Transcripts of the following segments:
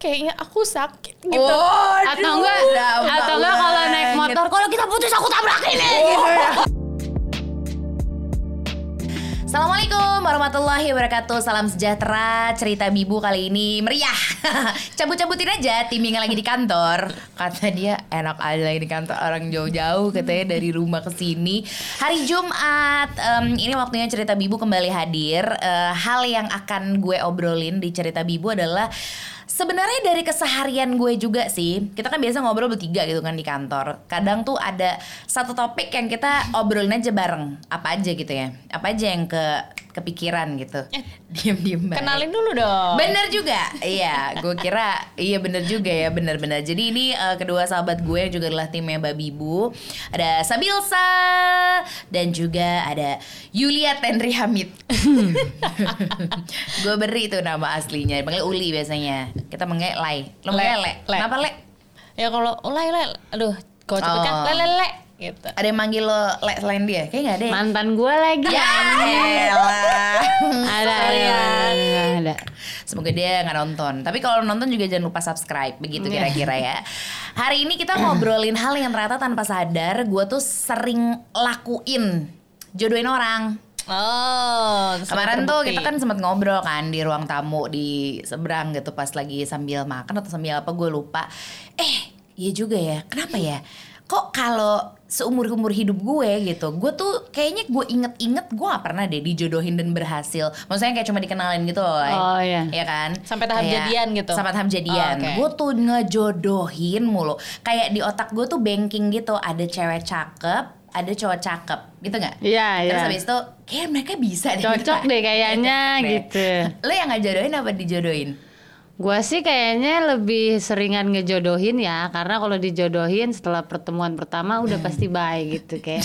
kayaknya aku sakit gitu. Waduh, atau enggak? Atau enggak kalau naik motor kalau kita putus aku tabrak ini. Gitu ya. Assalamualaikum warahmatullahi wabarakatuh. Salam sejahtera. Cerita Bibu kali ini meriah. Cabut-cabutin aja Timing lagi di kantor. Kata dia enak aja lagi di kantor. Orang jauh-jauh katanya dari rumah ke sini. Hari Jumat em, Ini waktunya Cerita Bibu kembali hadir. Eh, Hal yang akan gue obrolin di Cerita Bibu adalah Sebenarnya dari keseharian gue juga sih Kita kan biasa ngobrol bertiga gitu kan di kantor. Kadang tuh ada satu topik yang kita obrolin aja bareng. Apa aja gitu ya. Apa aja yang ke kepikiran gitu Diem-diem baik. Kenalin dulu dong. Bener juga, iya. Gue kira, iya bener juga ya, bener-bener. Jadi ini eh, kedua sahabat gue yang juga adalah timnya Babi Bu. Ada Sabilsa dan juga ada Yulia Tenri Hamid. gue beri itu nama aslinya. Panggil Uli biasanya. Kita manggil Lai. Lo manggil Le. Le. Kenapa Le? Ya kalau ulai le, aduh, kau cepetnya Oh. le le le gitu. Ada yang manggil lo Le selain dia? Kayak gak ada ya? mantan gue lagi Ya elah. ada ada ada Semoga dia nggak nonton. Tapi kalau nonton juga jangan lupa subscribe. Begitu kira-kira ya. Hari ini kita ngobrolin hal yang ternyata tanpa sadar gue tuh sering lakuin jodohin orang. Oh, Kemarin tuh kita kan sempat ngobrol kan di ruang tamu di seberang gitu pas lagi sambil makan atau sambil apa gue lupa. Eh, iya juga ya. Kenapa ya? Kok kalau seumur umur hidup gue gitu, gue tuh kayaknya gue inget-inget gue gak pernah deh dijodohin dan berhasil. Maksudnya kayak cuma dikenalin gitu loh. Oh, iya. Iya kan? Sampai tahap Kayak- jadian gitu? Sampai tahap jadian. Oh, oke. Gue tuh ngejodohin mulu. Kayak di otak gue tuh banking gitu. Ada cewek cakep, ada cowok cakep. Gitu nggak? Iya, Terus iya. habis itu kayak mereka bisa deh. Cocok deh kayaknya, deh. gitu. Lo yang ngejodohin apa dijodohin? Gua sih kayaknya lebih seringan ngejodohin ya Karena kalau dijodohin setelah pertemuan pertama udah pasti baik gitu kayak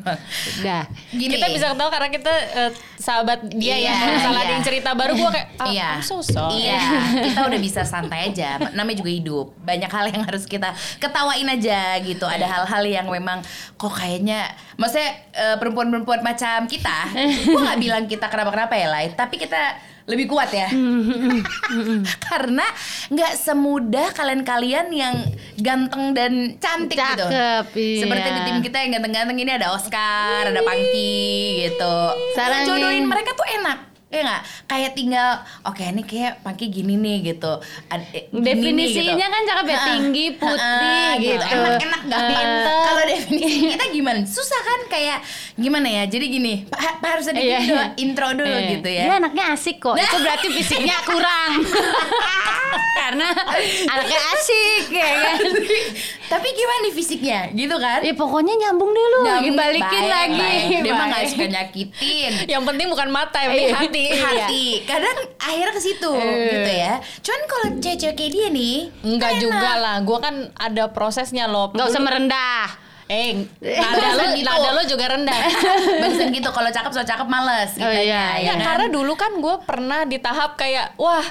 Udah Gini. kita bisa ketawa karena kita eh, sahabat dia Iya, ya. Kalau misalnya ada iya. yang cerita baru gue kayak, ah, iya. I'm so sorry. Iya, kita udah bisa santai aja. Namanya juga hidup. Banyak hal yang harus kita ketawain aja gitu. Ada hal-hal yang memang kok kayaknya maksudnya eh, perempuan-perempuan macam kita, gua nggak bilang kita kenapa-kenapa ya, Lai, tapi kita lebih kuat ya. Karena nggak semudah kalian-kalian yang ganteng dan cantik gitu. Cakep, iya. Seperti di tim kita yang ganteng-ganteng ini ada Oscar, ada Pangki gitu. Sarangin. Jodohin mereka tuh enak. Ya nggak? Kayak tinggal oke ini kayak Pangki gini nih gitu. Eh, gini nih, Definisinya gitu. kan cakep ya, tinggi, putih, Ha-ha, gitu. Enak-enak gak pinter. Kalau definisi kita gimana? Susah kan kayak gimana ya? Jadi gini, Pak, Pak harus ada Iya. dulu, intro dulu Iya. gitu ya. Dia anaknya asik kok. Itu berarti fisiknya kurang. Karena anaknya asik ya kan. Tapi gimana nih fisiknya? Gitu kan? Ya pokoknya nyambung deh lu. Nyambung, Balikin baik, lagi. baik. Dia mah gak suka nyakitin. Yang penting bukan mata, yang penting hati. Hati kadang akhirnya ke situ Eh. gitu ya cuman kalau cewek-cewek kayak dia nih Enggak kan juga enak. lah, gue kan ada prosesnya loh. Nggak usah merendah. Eh, nada lo, Gitu. nada lo juga rendah. bagusan gitu kalau cakep so cakep males Oh, gitu iya, Ya, kan? karena dulu kan gue pernah di tahap kayak, wah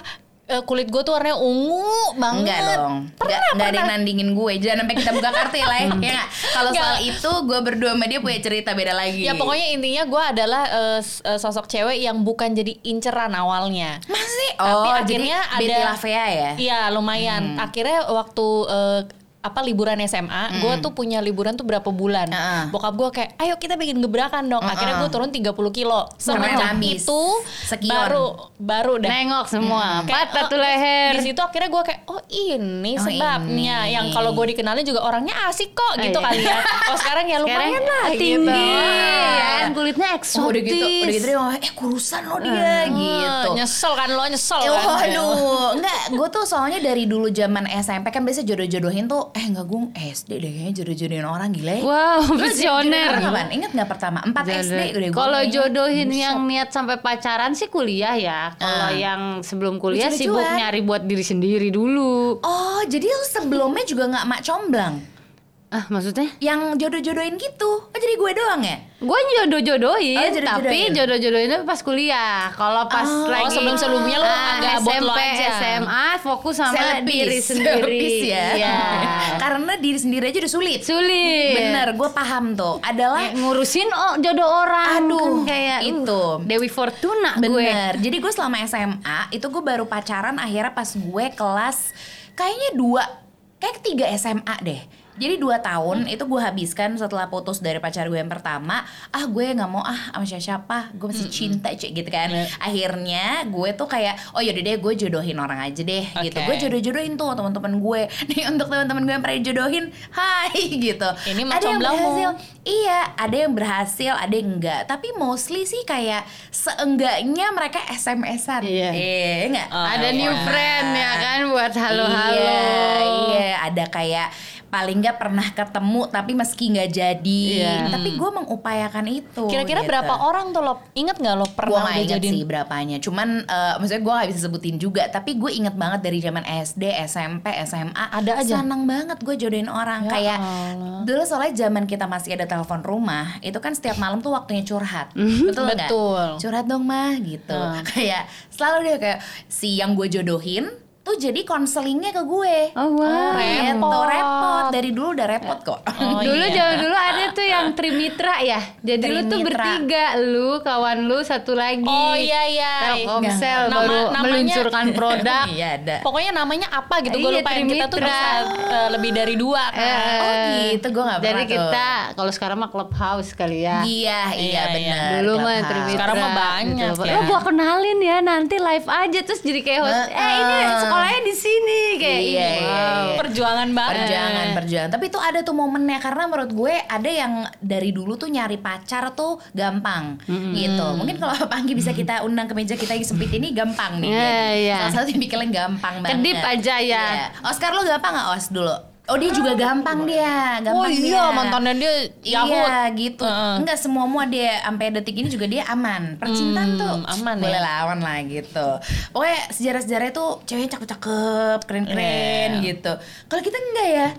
eh, kulit gue tuh warnanya ungu banget. Enggak dong, enggak, enggak ada yang nandingin gue Jangan sampai kita buka kartu ya ya? Kalau soal itu gue berdua sama dia punya cerita beda lagi Ya pokoknya intinya gue adalah eh, sosok cewek yang bukan jadi inceran awalnya. Masih? Tapi Oh akhirnya jadi ada- Lavea ya? Iya lumayan. Akhirnya waktu eh, apa liburan SMA, gue tuh punya liburan tuh berapa bulan. Heeh. Bokap gue kayak, ayo kita bikin gebrakan dong. Akhirnya gue turun 30 kilo. Semenjak itu Sekion. baru baru dah. Nengok semua. Kayak, Patah oh, tuh leher. Di situ akhirnya gue kayak oh ini Oh, sebabnya ini. yang kalau gue dikenalin juga orangnya asik kok gitu iya. kali ya. Oh sekarang ya Sekarang lumayan lah tinggi, gitu. ya kan? kulitnya eksotis. Oh, udah gitu, udah gitu dia ngomong, eh kurusan lo dia gitu. Eh, Nyesel kan lo nyesel Eh, kan. waduh, enggak, gue tuh soalnya dari dulu zaman SMP kan biasa jodoh-jodohin tuh, eh enggak gue SD deh kayaknya jodoh-jodohin orang gila ya. Wow, visioner. kapan? Ingat nggak pertama? 4 SD udah gue Kalau jodohin Buset. yang niat sampai pacaran sih kuliah ya. Kalau Ah. yang sebelum kuliah Lucu-lucuan. sibuk nyari buat diri sendiri dulu. Oh, jadi lu sebelumnya juga nggak mak comblang? Ah, maksudnya? Yang jodoh-jodohin gitu? Oh, jadi gue doang ya? Gue jodoh-jodohin, Oh, jodoh-jodohin. tapi jodoh-jodohin itu pas kuliah. Kalau pas Oh, lagi sebelum-sebelumnya lu ah, agak lo SMP, aja. SMA fokus sama Selebis. diri sendiri. Selebis ya. Iya. Karena diri sendiri aja udah sulit. Sulit. Bener, gue paham tuh. Adalah Kayak ngurusin oh, jodoh orang. Aduh, Kan kayak uh, itu. Dewi Fortuna gue. Bener. Jadi gue selama SMA itu gue baru pacaran akhirnya pas gue kelas kayaknya dua, kayak ketiga SMA deh. Jadi dua tahun itu gue habiskan setelah putus dari pacar gue yang pertama. Ah gue nggak mau ah sama siapa, gue masih cinta cek gitu kan. Iya. Akhirnya gue tuh kayak oh yaudah deh gue jodohin orang aja deh gitu. Oke. Gue jodoh-jodohin tuh teman-teman gue. Nih untuk teman-teman gue yang pernah dijodohin, hai gitu. Ini Ada yang berhasil, Iya, ada yang berhasil, ada yang enggak. Tapi mostly sih kayak seenggaknya mereka SMS-an. Iya. Iya, enggak? Oh, Ada iya. new friend ya kan buat halo-halo. Iya, iya, ada kayak paling nggak pernah ketemu tapi meski nggak jadi. Iya. Tapi gue mengupayakan itu. Kira-kira gitu. berapa orang tuh lo? Ingat nggak lo pernah gak udah inget jadiin? sih berapanya Cuman eh, maksudnya gue gak bisa sebutin juga Tapi gue inget banget dari zaman SD, SMP, SMA Ada aja? Seneng banget gue jodohin orang Ya Kayak Allah. dulu soalnya zaman kita masih ada telepon rumah Itu kan setiap malam tuh waktunya curhat Betul nggak? Curhat dong mah gitu Hmm. Kayak selalu deh kayak Si yang gue jodohin tuh jadi konselingnya ke gue Oh wow. Gitu, repot. repot Dari dulu udah repot kok Oh, dulu iya. zaman dulu ada tuh yang trimitra ya. Jadi lu tuh Trimitra. bertiga, lu kawan lu satu lagi. Oh iya iya. Telkomsel Nama- baru namanya- meluncurkan produk. Iya ada Pokoknya namanya apa gitu gue Iya, lupa yang kita tuh Trimitra. bisa eh, lebih dari dua kan. Eh, Oh gitu, gue gak Jadi pernah tuh kita kalau sekarang mah clubhouse kali ya. Iya, iya Iya, iya. benar. Dulu mah. Trimitra. Sekarang mah banyak gitu. ya. Oh, gua kenalin ya nanti live aja terus jadi kayak host. Heeh. Eh ini sekolahnya di sini kayak Iya, iya, wow. iya. Perjuangan banget. Perjuangan, perjuangan. Tapi itu ada tuh momennya karena menurut gue ada yang dari dulu tuh nyari pacar tuh gampang gitu. Mungkin kalau Panggi bisa kita undang ke meja kita yang sempit ini gampang nih. Iya, jadi. iya. Salah satu tipikalnya gampang banget. Kedip aja ya. Iya. Oscar lu gampang gak Os dulu? Oh dia juga gampang dia, gampang Oh iya, dia. mantannya dia Yahut. Iya gitu. Heeh. Enggak semua mua dia sampai detik ini juga dia aman. Percintaan Hmm, tuh aman boleh ya. lawan lah gitu. Pokoknya sejarah-sejarah itu ceweknya cakep-cakep, keren-keren Iya. gitu. Kalau kita enggak ya.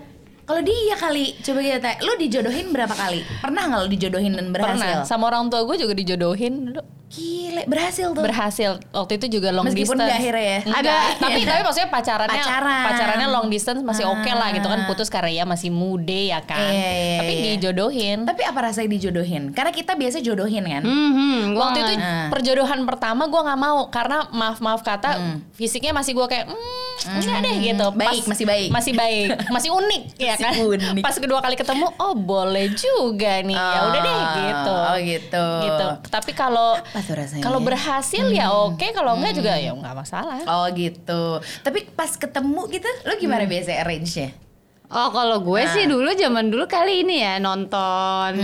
Kalau dia kali, coba kita tanya, lu dijodohin berapa kali? Pernah nggak lu dijodohin dan berhasil? Pernah. Sama orang tua gue juga dijodohin dulu. Gile, berhasil tuh. Berhasil. Waktu itu juga long Meskipun distance. nggak akhirnya ya? Enggak. Ada. tapi tapi maksudnya pacarannya Pacaran. pacarannya long distance masih oke lah gitu kan Ah. putus karena ya masih muda ya kan. Iya, iya, tapi iya. dijodohin. Tapi apa rasanya dijodohin? Karena kita biasa jodohin kan. Mhm, gua Waktu itu Ah. perjodohan pertama gue nggak mau karena maaf maaf kata fisiknya masih gue kayak hmm, enggak deh gitu. Baik, masih baik. Masih baik, masih unik ya Masih kan. unik. Pas kedua kali ketemu, oh boleh juga nih. Ya udah deh gitu. Oh gitu. Gitu. Tapi kalau kalau ya? berhasil ya oke, kalau enggak juga ya nggak masalah. Oh gitu. Tapi pas ketemu gitu, lu gimana Hmm. biasa arrange-nya? Oh kalau gue Nah. sih dulu zaman dulu kali ini ya nonton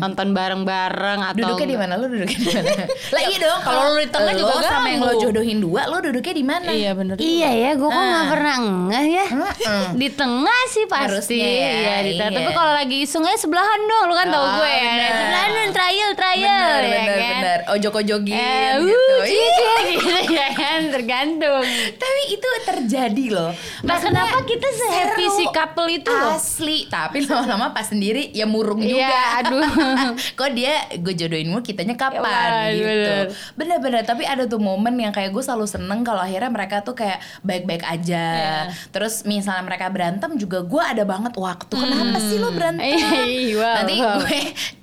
nonton bareng-bareng atau Hmm, Duduknya di mana? Lu duduknya di mana? lah iya dong. kalau lu di tengah juga lo sama yang lo jodohin dua, lo duduknya di mana? Iya bener. Iya ya, gue kok nggak Ah. pernah ngeh ya. Heeh. Di tengah sih pasti. Harusnya ya, Iya, di tengah. iya. Tapi kalau lagi isengnya sebelahan dong, lu kan tahu Oh, gue. ya. bener. Sebelahan dong, trial, trial Bener, ya bener, kan. bener. Ojok-ojogin Eh, gitu. uh, Iya. gitu ya kan, tergantung. Tapi itu terjadi loh. Nah, kenapa kita se-happy seru. si couple itu loh? Asli, tapi lama-lama pas sendiri ya murung Iya, juga. aduh. Kok dia gue jodohinmu kitanya kapan Wah, gitu. bener. Bener-bener, tapi ada tuh momen yang kayak gue selalu seneng kalau akhirnya mereka tuh kayak baik-baik aja. Iya. Terus misalnya mereka berantem juga gue ada banget waktu. Kenapa sih lo berantem? Iya, wow, Nanti wow. gue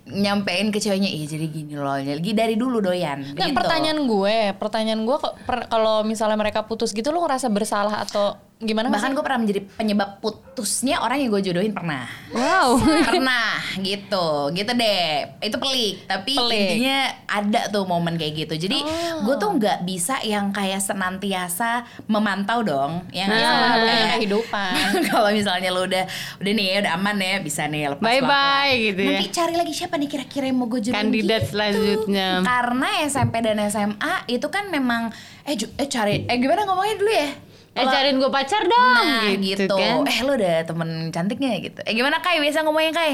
nyampein ke ceweknya, iya jadi gini loh. Lagi dari dulu doyan. Nah, gitu. pertanyaan gue, pertanyaan gue per- kalau misalnya mereka putus gitu lo ngerasa bersalah atau gimana Bahkan gue pernah menjadi penyebab putusnya orang yang gue jodohin pernah. Wow. pernah gitu gitu deh itu pelik tapi Pelik. intinya ada tuh momen kayak gitu jadi Oh. gue tuh nggak bisa yang kayak senantiasa memantau dong yang namanya kayak- kehidupan. kalau misalnya lo udah udah nih udah aman ya bisa nih lepas Bye-bye pelan-pelan. gitu ya. nanti cari lagi siapa nih kira-kira yang mau gue jodohin Kandidat gitu. selanjutnya. karena SMP dan SMA itu kan memang eh eh cari eh gimana ngomongnya dulu ya Eh cariin gue pacar dong Nah gitu, kan. Eh lo ada temen cantiknya gitu Eh gimana Kai biasa ngomongnya Kai?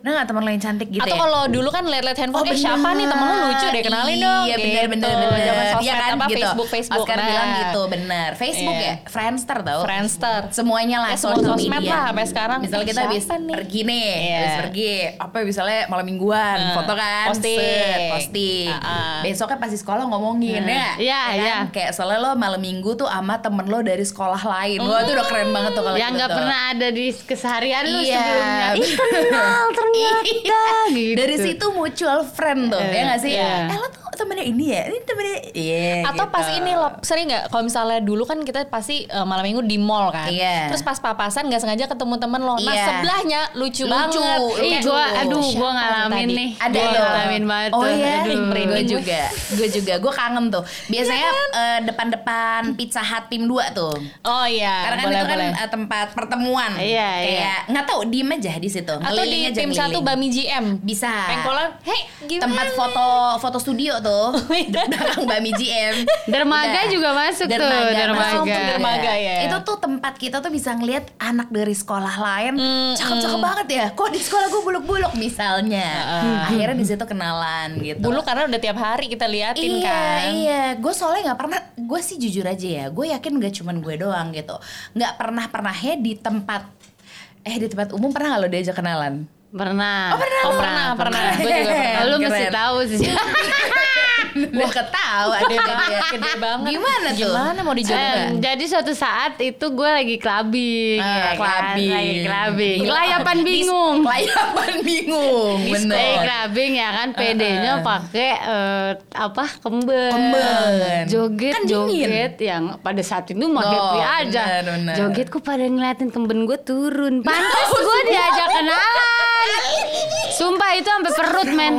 Nah nggak teman yang cantik gitu Atau ya? kalau dulu kan lihat-lihat handphone, eh siapa nih temen lu lucu deh kenalin dong. Iya benar gitu. benar benar. Zaman sosmed Iya kan apa gitu. Facebook Facebook. Oscar Nah, bilang gitu benar. Facebook Iya. ya, Friendster tau. Friendster. Semuanya lah Ya, semua sosmed media. lah sampai sekarang. Misalnya kita habis nih? pergi nih, Iya. habis pergi, apa misalnya malam mingguan, Nah, foto kan, posting. set, posting. Ah-ah. Besoknya pasti sekolah ngomongin ya. Iya, kan? iya. Kayak soalnya lo malam minggu tuh sama temen lo dari sekolah lain. Wah itu udah keren banget tuh kalau yang gitu tuh. pernah ada di keseharian lu Iya. sebelumnya. Ih kenal ternyata gitu. Dari situ mutual friend tuh, Eh, ya gak sih? iya. Eh lo tuh temennya ini ya, ini temennya Iya Atau gitu. pas ini loh sering nggak kalau misalnya dulu kan kita pasti eh, malam minggu di mall kan. Iya. Terus pas papasan nggak sengaja ketemu temen lo. Nah Iya. sebelahnya lucu, Lucu, banget. Ih, lucu. gua aduh Siapa gua tuh ngalamin tadi? nih. Ada Gua ngalamin banget Oh iya, Aduh. gue gue. juga, gue juga, gue kangen tuh. Biasanya eh, depan-depan Pizza Hut tim 2 tuh. Oh iya. Karena kan boleh, itu kan boleh. eh, tempat pertemuan. Iya, Kayak nggak tahu diem aja di situ. Atau di tim satu Bami GM. Bisa. Pengkolan, hei gimana? Tempat foto foto studio tuh. Iya. belakang Bami GM. Dermaga Udah. juga masuk tuh, Dermaga, dermaga. masuk Dermaga, ya. Itu tuh tempat kita tuh bisa ngeliat anak dari sekolah lain, Hmm, cakep-cakep banget ya. Kok di sekolah gue buluk-buluk misalnya. Akhirnya di situ kenalan gitu. Bulu karena udah tiap hari kita liatin iya, kan. Iya, gue soalnya nggak pernah. Gue sih jujur aja ya, gue yakin gak cuman gue doang gitu. Nggak pernah pernahnya di tempat eh di tempat umum pernah nggak lo diajak kenalan? Pernah. Oh, pernah, Oh pernah, pernah. Gue juga pernah. Lu mesti tahu sih. Gue ketawa deh banget, gede banget. Gimana tuh? Gimana mau Eh, dijodohin? jadi suatu saat itu gue lagi clubbing, Ah, ya kan? clubbing. lagi clubbing, Gila. kelayapan bingung. Kelayapan bingung, Lagi bener. clubbing ya kan, PD-nya pakai eh, apa kemben, Kemben. joget Kan joget yang pada saat itu mah Oh, happy aja, bener, bener. joget kok pada ngeliatin kemben gue turun, pantas gue diajak kenalan, sumpah itu sampai perut men,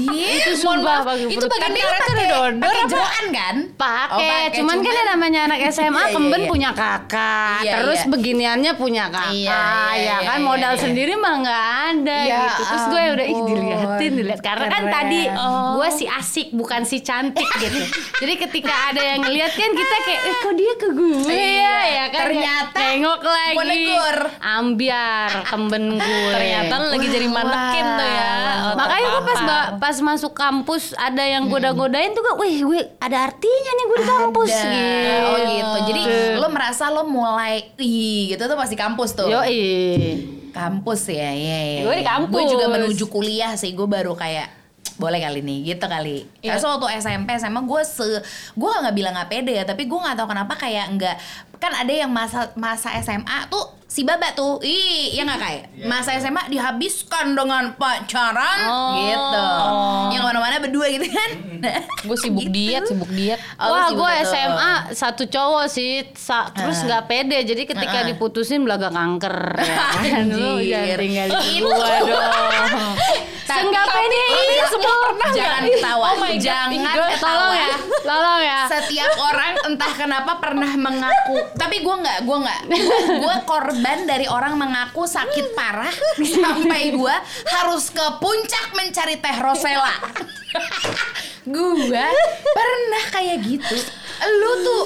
itu sumpah itu bagian Karet pakai udah dodor pakai apa? jeroan kan? Pakai, Oh, pakai, cuman, kan ya namanya anak SMA Iya, kemben iya, iya. punya kakak, Iya, terus iya. beginiannya punya kakak, Iya, iya, ya kan iya, modal iya. sendiri mah nggak ada Ya gitu. Terus gue udah ih diliatin, dilihat karena kan keren. tadi Oh. gue si asik bukan si cantik gitu. Jadi ketika ada yang ngeliat kan kita kayak, eh kok dia ke gue Iya, ya, ya kan? ternyata nengok lagi, ambiar kemben gue. Ternyata lagi jadi manekin tuh ya. Makanya gue pas pas masuk kampus ada yang goda-godain tuh gue, wih gue ada artinya nih gue di kampus Ada. gitu. Oh gitu. Jadi lo merasa lo mulai ih gitu tuh pasti kampus tuh. Yoi. Kampus ya, iya iya. Gue di iya. kampus. Gue juga menuju kuliah sih. Gue baru kayak boleh kali nih gitu kali. Iya. Karena waktu SMP SMA gue se gue nggak bilang nggak pede ya, tapi gue nggak tahu kenapa kayak nggak kan ada yang masa masa SMA tuh si baba tuh, ih ya nggak kayak masa SMA dihabiskan dengan pacaran Oh. gitu, yang mana-mana berdua gitu kan. Gue sibuk Gitu. diet, sibuk diet. Oh, Wah, gue. SMA satu cowok sih, sa- terus nggak pede. Jadi ketika diputusin belaga kanker, Anjir. jangan tinggalin Itu. gue dong. Seenggak pede Ini semua pernah jangan ketawa. Oh my God, jangan ih, ketawa. Tolong ya, tolong ya. Setiap orang entah kenapa pernah mengaku, tapi gue nggak, gue nggak, gue korban dari orang mengaku sakit parah sampai gue harus ke puncak mencari teh rosella. gue pernah kayak gitu. Lu tuh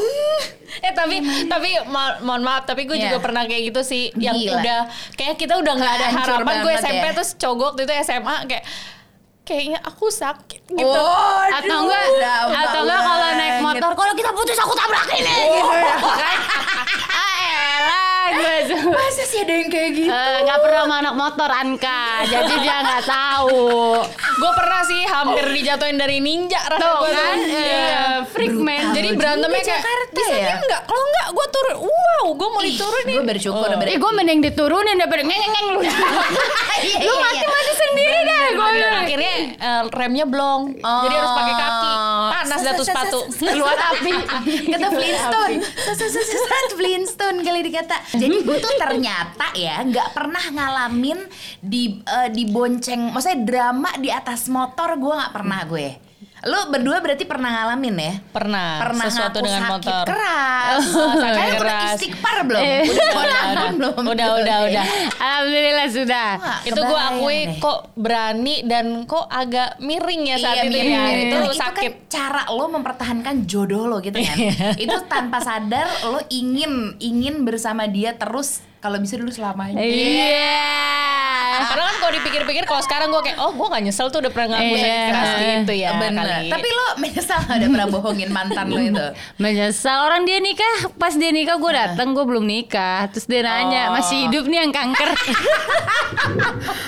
Eh tapi tapi mo- mohon maaf tapi gue Iya. juga pernah kayak gitu sih yang Gila. udah kayak kita udah nggak ada harapan gue SMP ya. terus cogok itu SMA kayak kayaknya aku sakit gitu. Oh, atau enggak atau enggak kalau naik motor kalau kita putus aku tabrakin nih gitu ya kan gue tuh Masa sih ada yang kayak gitu? Eh, nggak pernah sama anak motor Anka jadi dia nggak tahu Gue pernah sih hampir dijatuhin dari ninja rasa tuh gue kan. Iya. eh, freak man Jadi berantemnya kayak Jakarta bisa ya?" enggak? Kalau enggak gue turun. Wow, gue mau diturunin. Gue bersyukur Oh. Eh gue mending diturunin daripada ngeng ngeng lu. Iya, lu iya, mati-mati sendiri deh gue akhirnya eh, remnya blong. Jadi harus pakai kaki. Panas dah tuh sepatu. Keluar api. kata Flintstone Flintstone kali dikata jadi gue tuh ternyata ya nggak pernah ngalamin di eh, di bonceng maksudnya drama di atas motor gue nggak pernah gue lu berdua berarti pernah ngalamin ya Pernah, pernah sesuatu ngaku dengan sakit motor. keras sakit kalian udah keras. istighfar belum Eh. udah Udah, udah udah, belum udah, udah, udah. Alhamdulillah sudah. Wah, itu gue akui deh. kok berani dan kok agak miring ya saat Iya, itu ya mirip. itu Dan sakit kan cara lo mempertahankan jodoh lo gitu kan. itu tanpa sadar lo ingin ingin bersama dia terus kalau bisa dulu selamanya. Iya. Padahal kan kalau dipikir-pikir kalau sekarang gue kayak oh gue gak nyesel tuh udah pernah ngaku Iya. sakit keras gitu ya Bener. kali. Tapi lo menyesal gak ada pernah bohongin mantan lo itu? Menyesal orang dia nikah Pas dia nikah gue dateng Gue belum nikah Terus dia nanya Oh. Masih hidup nih yang kanker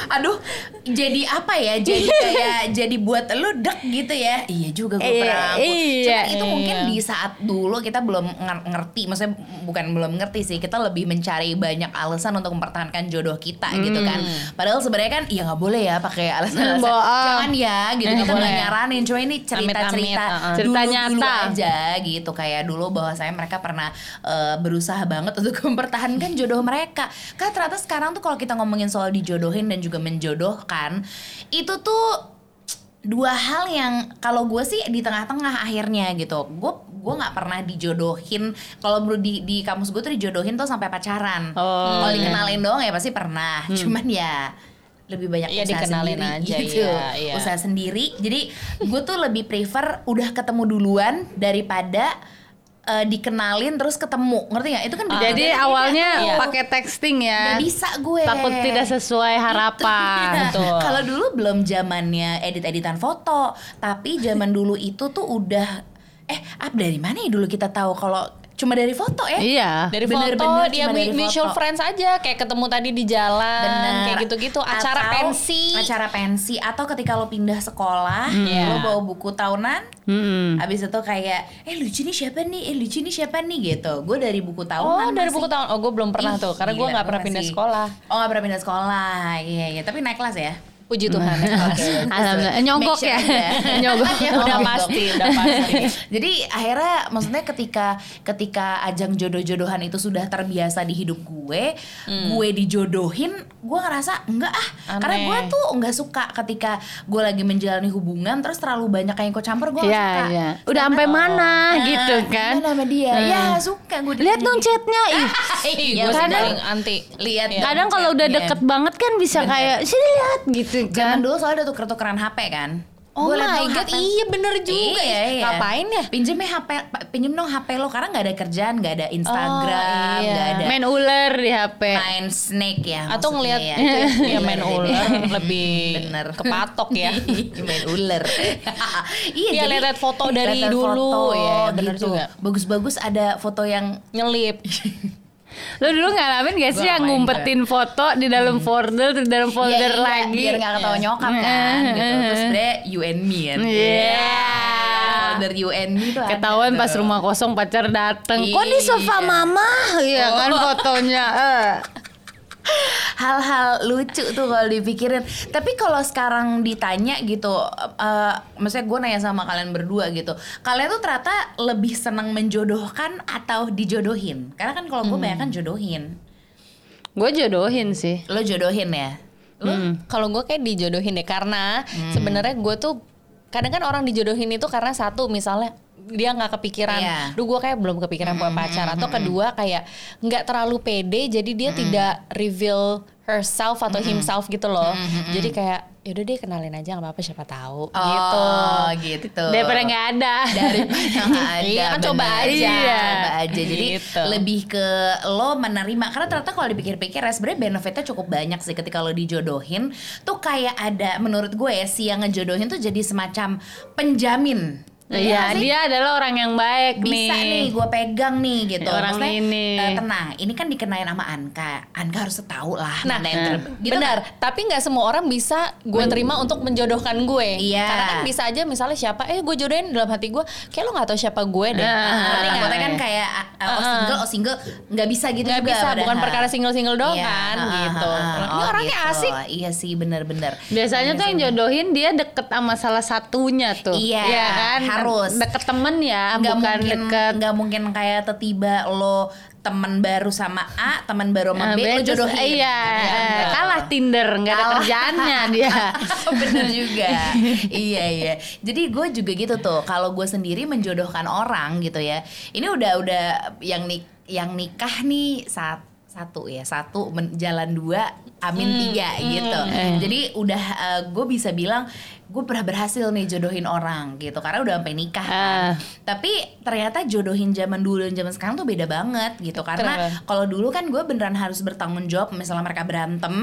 Aduh, jadi apa ya? Jadi kayak jadi buat lu dek gitu ya. Iya juga gue Iya, pernah ngaku. iya. Cuma itu mungkin Iya. di saat dulu kita belum nger- ngerti, maksudnya bukan belum ngerti sih, kita lebih mencari banyak alasan untuk mempertahankan jodoh kita gitu kan. Padahal sebenarnya kan ya nggak boleh ya pakai alasan-alasan. Hmm. Jangan ya gitu. Nggak Kita nggak nyaranin, cuma ini cerita-cerita uh-uh. Cerita dulu-dulu nyata. aja gitu kayak dulu bahwa saya mereka pernah eh, berusaha banget untuk mempertahankan jodoh mereka. Karena ternyata sekarang tuh kalau kita ngomongin soal dijodohin dan juga menjodohkan itu tuh dua hal yang kalau gue sih di tengah-tengah akhirnya gitu. Gue gue nggak pernah dijodohin. Kalau menurut di di kamus gue tuh dijodohin tuh sampai pacaran. Oh, kalau iya. dikenalin doang ya pasti pernah. Cuman ya lebih banyak Iya, usaha dikenalin sendiri aja, gitu. iya, iya. usaha sendiri. Jadi gue tuh lebih prefer udah ketemu duluan daripada eh, dikenalin terus ketemu. Ngerti nggak? Itu kan beda- Jadi awalnya tuh. pakai texting ya. Nggak bisa gue. Takut tidak sesuai harapan Betul. Kalau dulu belum zamannya edit-editan foto, tapi zaman dulu itu tuh udah eh up dari mana ya dulu kita tahu kalau cuma dari foto ya? Iya dari Bener-bener foto dia cuma dari mutual foto. friends aja kayak ketemu tadi di jalan Bener. kayak gitu-gitu acara Atau pensi acara pensi atau ketika lo pindah sekolah Iya. lo bawa buku tahunan Mm-mm. Abis itu kayak eh lucu nih siapa nih eh lucu nih siapa nih gitu gue dari buku oh tahunan dari masih. buku tahun oh gue belum pernah Ih, tuh karena gue nggak pernah pindah masih. sekolah oh nggak pernah pindah sekolah iya iya tapi naik kelas ya puji Tuhan. Ya kelas. Alhamdulillah. Nyogok sure ya. Nyogok. udah pasti udah pasti. Jadi akhirnya maksudnya ketika ketika ajang jodoh-jodohan itu sudah terbiasa di hidup gue, gue dijodohin, gue ngerasa enggak ah, Aneh. karena gue tuh enggak suka ketika gue lagi menjalani hubungan terus terlalu banyak yang ikut campur gue Iya suka. iya. Udah sampai mana gitu kan? Gimana sama dia? Ya suka gue. Lihat dong chatnya ih. Ih, Iya, gue kadang- anti. Lihat. Kadang kalau udah deket banget kan bisa kayak Sini lihat gitu Zaman kan dulu soalnya ada tuker-tukeran HP kan. Oh Gua my god, HP. iya bener juga. Iya, iya. Ngapain ya? Pinjem HP, pinjem dong HP lo karena nggak ada kerjaan, nggak ada Instagram, Oh, iya. nggak ada Main ular di HP main snake ya. Atau ngelihat ya. ya main Ular lebih Bener. kepatok ya. main ular. iya, jadi lihat-lihat foto dari dulu. foto, Iya, bener gitu. juga. Bagus-bagus ada foto yang Nyelip. Lo dulu ngalamin gak sih yang ngumpetin foto di dalam folder, di dalam folder Ya, iya, lagi? biar nggak ketawa Iya. nyokap kan gitu. Terus sebenarnya you and me kan. Iya. Folder you and me tuh Ketahuan pas rumah kosong pacar dateng. Kok di Iya. sofa mama? Iya kan fotonya. eh. Hal-hal lucu tuh kalau dipikirin. Tapi kalau sekarang ditanya gitu, eh maksudnya gue nanya sama kalian berdua gitu, kalian tuh ternyata lebih senang menjodohkan atau dijodohin? Karena kan kalau gue banyak kan jodohin, Gue jodohin sih. lo jodohin ya? Lo Kalau gue kayak dijodohin deh karena sebenarnya gue tuh kadang kan orang dijodohin itu karena satu misalnya dia nggak kepikiran, Iya. duh gue kayak belum kepikiran punya pacar. Atau kedua kayak nggak terlalu pede jadi dia tidak reveal herself atau himself gitu loh, jadi kayak yaudah deh kenalin aja nggak apa-apa siapa tahu. Gitu. Oh gitu. Daripada nggak ada. daripada nggak ada Iya, kan coba aja. Iya, coba aja. Jadi Gitu. lebih ke lo menerima karena ternyata kalau dipikir-pikir ya sebenarnya benefitnya cukup banyak sih ketika lo dijodohin. Tuh kayak ada menurut gue ya si yang ngejodohin tuh jadi semacam penjamin Iya, sih? dia adalah orang yang baik bisa nih, nih. gue pegang nih gitu Orang Maksudnya, ini. eh, tenang ini kan dikenain sama Anka Anka harus tahu lah Nah, yang ter- gitu benar. kan? Tapi nggak semua orang bisa gue terima untuk menjodohkan gue. Iya. Karena kan bisa aja misalnya siapa, eh gue jodohin dalam hati gue, kayak lo nggak tahu siapa gue deh. Ah, Nah, nggak? takutnya kan kayak uh, oh single oh single nggak bisa gitu Nggak juga bisa, bukan padahal. perkara single-single doang Iya, kan, uh-uh, gitu. uh-uh. Ini Oh, orangnya gitu. asik. Iya sih bener-bener. Biasanya tuh yang jodohin dia deket sama salah satunya tuh. Iya, kan? Harus. Deket temen ya, nggak bukan mungkin deket nggak mungkin kayak tiba-tiba lo teman baru sama A, teman baru sama Ah, B, lo jodohin. Iya, eh, kalah Tinder, nggak ada kerjaannya dia. Bener juga. iya iya. Jadi gue juga gitu tuh. Kalau gue sendiri menjodohkan orang gitu ya. Ini udah udah yang nik yang nikah nih saat satu ya satu men- jalan dua amin Hmm, tiga gitu jadi udah gue bisa bilang gue pernah berhasil nih jodohin orang gitu karena udah sampai nikah kan. Ah. tapi ternyata jodohin zaman dulu dan zaman sekarang tuh beda banget gitu karena kalau dulu kan gue beneran harus bertanggung jawab misalnya mereka berantem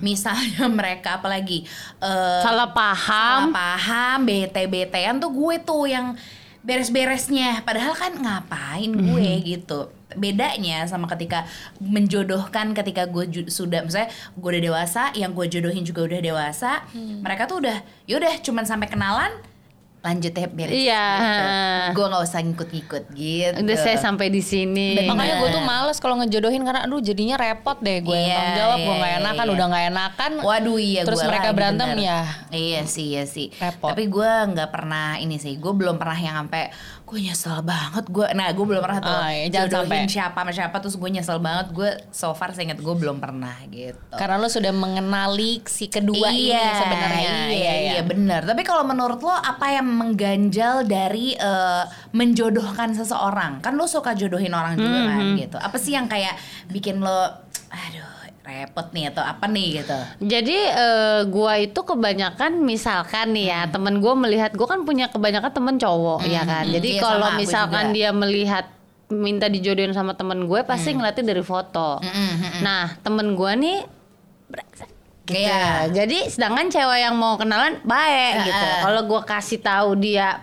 misalnya mereka apalagi eh, Salah paham. salah paham bete-betean tuh gue tuh yang beres-beresnya. Padahal kan ngapain gue gitu. Bedanya sama ketika menjodohkan ketika gue sudah misalnya gue udah dewasa yang gue jodohin juga udah dewasa mereka tuh udah yaudah cuman sampai kenalan lanjut ya beres Iya. gitu. gue nggak usah ngikut-ngikut gitu Udah saya sampai di sini. Bener. Makanya gue tuh males kalau ngejodohin karena aduh jadinya repot deh gue Iya, tanggung jawab gue iya, nggak enakan iya. udah nggak enakan. Waduh iya Terus gua mereka lagi, berantem bener. ya. Iya sih iya sih. Repot. Tapi gue nggak pernah ini sih. Gue belum pernah yang sampai gue nyesel banget gue. Nah gue belum pernah tuh Ah, iya, jangan jodohin sampai. siapa sama siapa terus gue nyesel banget. Gue so far seinget gue belum pernah gitu. Karena lo sudah mengenali si kedua ini iya, sebenarnya. Iya, iya, benar. Tapi kalau menurut lo apa yang mengganjal dari eh, menjodohkan seseorang? Kan lo suka jodohin orang juga kan Mhm. gitu. Apa sih yang kayak bikin lo aduh repot nih atau apa nih gitu? Jadi eh, gua itu kebanyakan misalkan nih Hmm. ya temen gua melihat gua kan punya kebanyakan temen cowok ya kan. Jadi Iya, kalau misalkan dia melihat minta dijodohin sama temen gue pasti Hmm. ngeliatnya dari foto. Nah temen gua nih. Gitu. Iya. Jadi sedangkan cewek yang mau kenalan baik gitu. Heeh. Kalau gua kasih tahu dia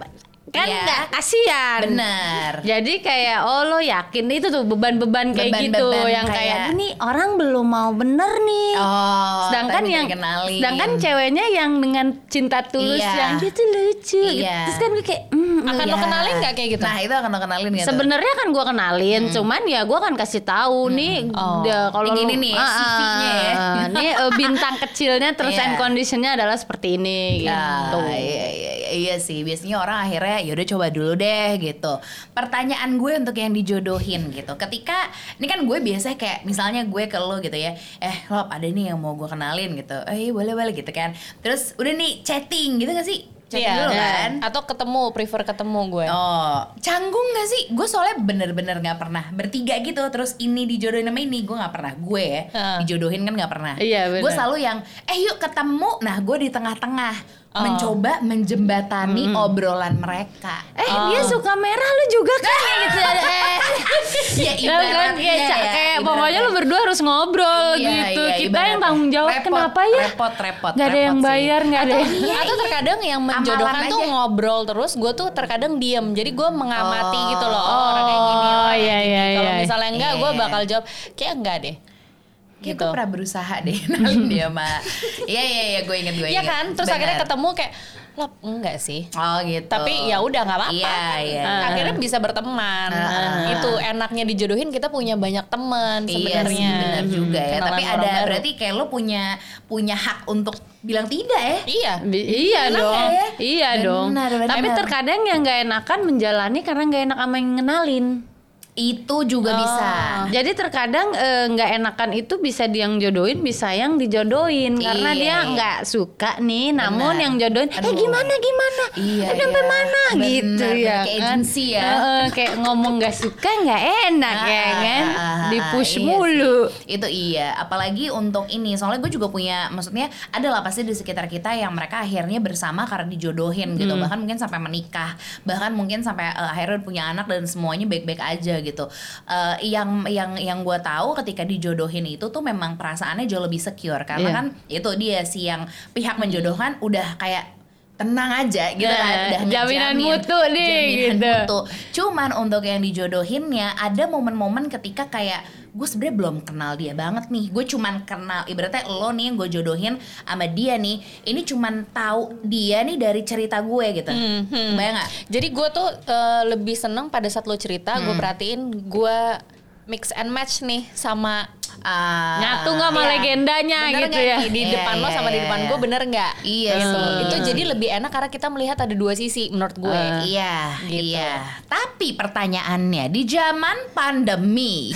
kan Iya. nggak kasihan. Bener. Jadi kayak oh lo yakin itu tuh beban-beban kayak gitu Beban-beban yang kayak- kayak ini orang belum mau bener nih. Oh, sedangkan yang dikenalin. sedangkan ceweknya yang dengan cinta tulus Iya. yang dia tuh lucu gitu. Iya. Terus kan gue kayak mm, Akan lo Iya. kenalin nggak kayak gitu? Nah itu akan lo kenalin gitu. Sebenarnya kan gue kenalin, cuman ya gue akan kasih tahu nih Oh. kalau Ini nih, Ah, CV-nya ya. ah, nih eh, bintang kecilnya terus Iya. and conditionnya adalah seperti ini gitu. Ya, iya, iya, iya, iya sih. Biasanya orang akhirnya yaudah coba dulu deh gitu. Pertanyaan gue untuk yang dijodohin gitu. Ketika ini kan gue biasa kayak misalnya gue ke lo gitu ya. Eh lo ada nih yang mau gue kenalin gitu. Eh iya, boleh boleh gitu kan. Terus udah nih chatting gitu gak sih? Chatting Iya. dulu kan. Atau ketemu, prefer ketemu gue. Oh, canggung gak sih? Gue soalnya bener-bener gak pernah bertiga gitu. Terus ini dijodohin sama ini, gue gak pernah. Gue ya, Heeh. dijodohin kan gak pernah. Iya. Gue selalu yang, eh yuk ketemu. Nah, gue di tengah-tengah. Oh. Mencoba menjembatani obrolan mereka. Eh dia suka merah lu juga kan ya gitu ya. Eh. ya Ya kan kayak, ya, ca- ya, kayak ibaratnya. pokoknya lu berdua harus ngobrol Iya, gitu. iya, Kita ibaratnya. yang tanggung jawab Repot, kenapa ya? Repot, repot. Nggak ada repot yang bayar, nggak ada yang Atau terkadang yang menjodohkan Amalan tuh aja. ngobrol terus, gue tuh terkadang diem. Jadi gue mengamati Oh. gitu loh, oh, orang kayak gini, Oh, orang kayak iya, gini. iya, Kalau iya. misalnya enggak, gue Iya. bakal jawab kayak enggak deh. Kayak gitu. gue pernah berusaha deh nalin dia sama Iya iya iya gue inget gue Iya inget kan? Terus Bener. akhirnya ketemu kayak lo enggak sih. Oh gitu Tapi ya udah nggak apa-apa. Iya iya Akhirnya bisa berteman. Ah. Itu enaknya dijodohin kita punya banyak teman Iya sebenarnya. sih benar juga ya. Kenalan Tapi ada baru. berarti kayak lo punya punya hak untuk bilang tidak ya? Iya. Bi- iya Benar dong, ya? iya dong. Benar, benar. Tapi terkadang yang nggak enakan menjalani karena nggak enak sama yang ngenalin. Itu juga Oh. bisa. Jadi terkadang eh, nggak enakan itu bisa dia yang jodohin, bisa yang dijodohin karena Iya, dia iya. nggak suka nih. Namun Benar. yang jodohin, eh Aduh. gimana gimana, Iya, Eh, sampai iya. mana Benar, gitu ya Kayak kan? agensi ya. Heeh, kayak ngomong nggak suka nggak enak Ah, ya kan, ah, ah, di ah, push iya mulu. sih. Itu iya, apalagi untuk ini. Soalnya gue juga punya, maksudnya ada lah pasti di sekitar kita yang mereka akhirnya bersama karena dijodohin gitu. Hmm. Bahkan mungkin sampai menikah, bahkan mungkin sampai eh, akhirnya punya anak dan semuanya baik-baik aja gitu. Eh, yang yang yang gue tahu ketika dijodohin itu tuh memang perasaannya jauh lebih secure karena Iya. kan itu dia si yang pihak menjodohkan udah kayak tenang aja gitu Ya, kan udah jaminan mutu nih, jaminan gitu. mutu. Cuman untuk yang dijodohinnya ada momen-momen ketika kayak gue sebenarnya belum kenal dia banget nih. Gue cuman kenal ibaratnya lo nih yang gue jodohin sama dia nih. Ini cuman tahu dia nih dari cerita gue gitu. Hmm, hmm. Bayang gak? Jadi gue tuh eh, lebih seneng pada saat lo cerita, gue Hmm. perhatiin gue mix and match nih sama Ah, Nyatu nggak sama Iya. legendanya bener gitu ya. nih di Iya, depan lo iya, sama di iya, depan iya. gue bener nggak? Iya Gitu. sih. Itu jadi lebih enak karena kita melihat ada dua sisi menurut gue. Iya, Gitu. iya. Tapi pertanyaannya di zaman pandemi,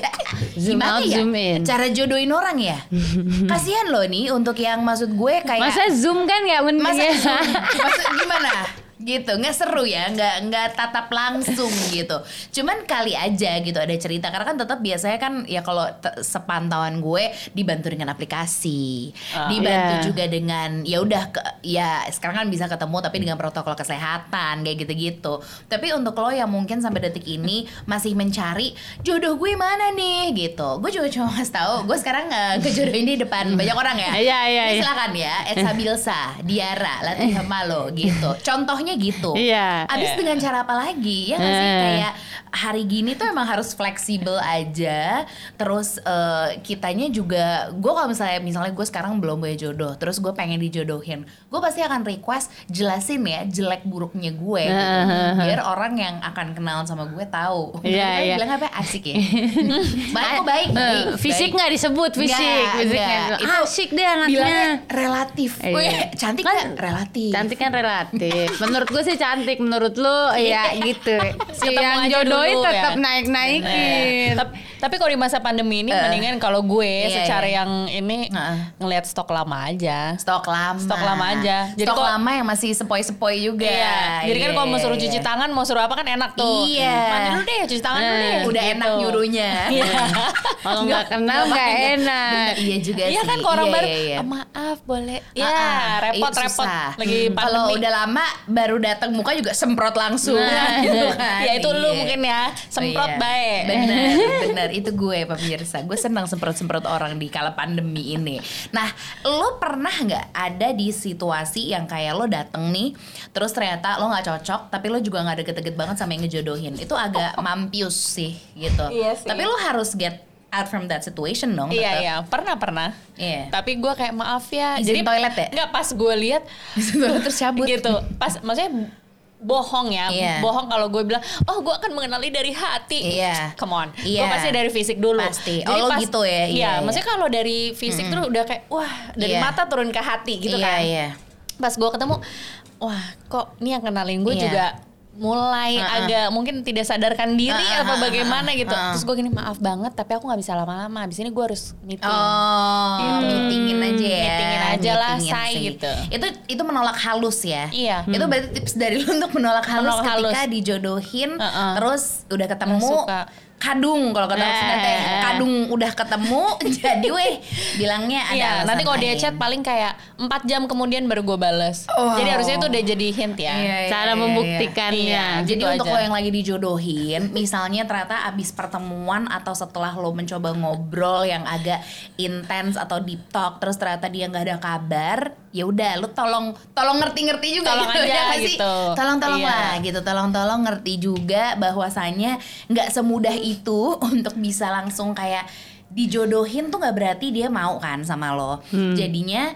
Zoom gimana out, ya zoom in. cara jodohin orang ya? Kasihan loh nih untuk yang maksud gue kayak Masa zoom kan nggak mending masa ya? Zoom? Maksud gimana? Gitu nggak seru ya nggak nggak tatap langsung gitu cuman kali aja gitu ada cerita karena kan tetap biasanya kan ya kalau sepantauan gue dibantu dengan aplikasi Ah. dibantu Iya. juga dengan ya udah ke- ya sekarang kan bisa ketemu tapi dengan protokol kesehatan kayak gitu-gitu tapi untuk lo yang mungkin sampai detik ini masih mencari jodoh gue mana nih gitu gue juga cuma mas tahu gue sekarang nggak kejodohin di depan banyak orang ya Iya, iya, Ini iya. silakan ya Etsa Bilsa Diara Latih Malo gitu contohnya gitu Iya. abis Iya. dengan cara apa lagi ya nggak sih Eh. kayak hari gini tuh emang harus fleksibel aja terus eh, kitanya juga gue kalau misalnya misalnya gue sekarang belum punya jodoh terus gue pengen dijodohin gue pasti akan request jelasin ya jelek buruknya gue gitu. biar orang yang akan kenal sama gue tahu Iya, iya. bilang apa asik ya baik kok baik, Eh, baik fisik nggak disebut fisik, nggak. nggak. Itu asik deh anaknya. bilangnya relatif Iya. Wih, cantik Kan kan relatif Cantik kan relatif. Menurut gue sih cantik, menurut lu ya gitu. Si yang jodohin dulu, tetap ya. naik-naikin. Tapi, tapi kalau di masa pandemi ini Eh. mendingan kalau gue Iya, secara iya. yang ini Heeh. ngelihat stok lama aja. stok lama Stok lama aja. Jadi stok kok- lama yang masih sepoi-sepoi juga Iya. Jadi kan kalau mau suruh Iya, cuci iya. tangan, mau suruh apa kan enak tuh. Iya. Mandi dulu deh, cuci tangan dulu Eh, deh. udah gitu. enak nyuruhnya Iya. Kalau nggak kenal nggak enak. Iya juga Iya kan kalau orang Iya, baru, iya, iya. "Ah, maaf boleh. Ya, repot iya, repot. Lagi Hmm. kalau udah lama baru datang muka juga semprot langsung Nah, gitu kan. ya itu lu Iya. mungkin ya, semprot Oh, iya. baik. Bener, bener itu gue pemirsa. Gue senang semprot-semprot orang di kala pandemi ini. Nah, lo pernah nggak ada di situasi yang kayak lo dateng nih, terus ternyata lo nggak cocok, tapi lo juga nggak deket-deket banget sama yang ngejodohin. Itu agak mampius sih gitu. Iya sih. Tapi lo harus get out from that situation dong. Iya iya, pernah pernah. Iya. Tapi gue kayak maaf ya. Izin toilet ya? Nggak pas gue lihat terus cabut. gitu. Pas maksudnya bohong ya, Iya. bohong kalau gue bilang, oh gue akan mengenali dari hati. Iya. Come on, Iya. gue pasti dari fisik dulu. Pasti. Oh, lo gitu ya? Iya, Iya, iya. maksudnya kalau dari fisik tuh udah kayak, wah dari Iya. mata turun ke hati gitu iya, kan. Iya, Pas gue ketemu, wah kok ini yang kenalin gue Iya. juga mulai Uh-uh. agak mungkin tidak sadarkan diri Uh-uh, apa bagaimana gitu. uh-uh. Terus gue gini maaf banget, tapi aku nggak bisa lama-lama. Abis ini gue harus meeting. Oh, meetingin aja ya. Meetingin aja lah, say, sih. gitu. Itu itu menolak halus ya. Iya. Itu berarti tips dari lu untuk menolak halus Menolak ketika halus. dijodohin, Uh-uh. terus udah ketemu. Suka. Kadung kalau kata Eh, Sunda teh, eh. kadung udah ketemu jadi weh bilangnya ada Iya, nanti kalau dia chat paling kayak 4 jam kemudian baru gue bales. Oh. Jadi harusnya itu udah jadi hint ya. Iya, iya, Cara iya, membuktikannya. Iya. Jadi Gitu untuk aja. lo yang lagi dijodohin, misalnya ternyata abis pertemuan atau setelah lo mencoba ngobrol yang agak intens atau deep talk, terus ternyata dia nggak ada kabar, ya udah lo tolong tolong ngerti-ngerti juga Tolong gitu, aja ya gitu. Tolong-tolong Iya. lah gitu, tolong-tolong ngerti juga bahwasanya nggak semudah itu untuk bisa langsung kayak dijodohin tuh nggak berarti dia mau kan sama lo. Hmm. Jadinya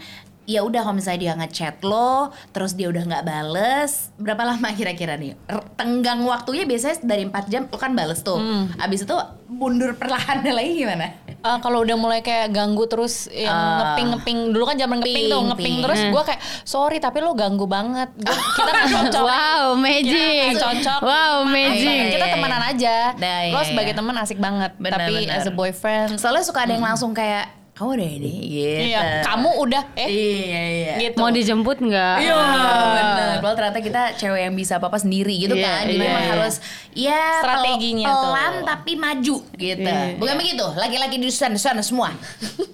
ya udah kalau misalnya dia ngechat lo terus dia udah nggak bales berapa lama kira-kira nih tenggang waktunya biasanya dari 4 jam lo kan bales tuh Hmm. abis itu mundur perlahan lagi gimana Eh, kalau udah mulai kayak ganggu terus yang Ah. ngeping ngeping dulu kan zaman ngeping tuh Ping, ngeping ping. terus Hmm. gue kayak sorry tapi lo ganggu banget Gua- kita kan cocok Wow, magic. Kita cocok Wow, magic. kita Iya, temenan aja Nah, lo iya, sebagai iya. teman asik banget Benar, tapi benar. as a boyfriend soalnya suka ada yang Hmm. langsung kayak kamu udah ini gitu iya kamu udah eh iya iya gitu Mau dijemput nggak? Iya bener Padahal ternyata kita cewek yang bisa apa-apa sendiri gitu Iya, kan Jadi iya, memang iya. harus Ya Strateginya pel- tuh. Pelan tapi maju gitu Iya. Bukan begitu Laki-laki di sana-sana semua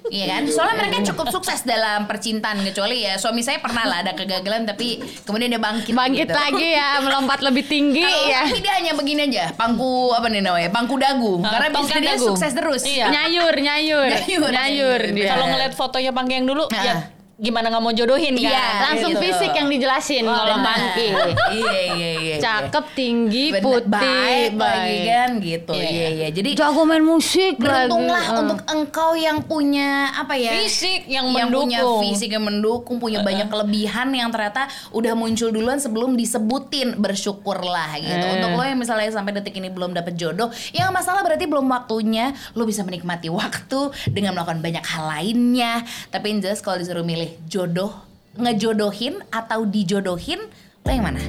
Iya kan Soalnya mereka cukup sukses dalam percintaan Kecuali ya suami saya pernah lah ada kegagalan Tapi kemudian dia bangkit Bangkit gitu. lagi ya, melompat lebih tinggi Kalau ya. tapi dia hanya begini aja Pangku apa nih namanya Pangku dagu Ah, Karena bisa dia dagu. sukses terus Iya. Nyayur, nyayur, Nyayur, nyayur nyayur. dia. kalau ngeliat fotonya Bang yang dulu Nah. ya gimana nggak mau jodohin kan Iya, langsung gitu. fisik yang dijelasin Oh, kalau benar. bangki. Iya iya iya Cakep, tinggi, Bener, putih, baik, baik. kan gitu. Iya, Iya iya. iya. Jadi Jago main musik beruntunglah lagi. untuk engkau yang punya apa ya? fisik yang, yang punya mendukung fisik yang mendukung, punya banyak kelebihan yang ternyata udah muncul duluan sebelum disebutin. Bersyukurlah gitu. Eh. Untuk lo yang misalnya sampai detik ini belum dapet jodoh, ya nggak masalah berarti belum waktunya. Lo bisa menikmati waktu dengan melakukan banyak hal lainnya. Tapi yang jelas kalau disuruh milih jodoh, ngejodohin atau dijodohin, lo yang mana?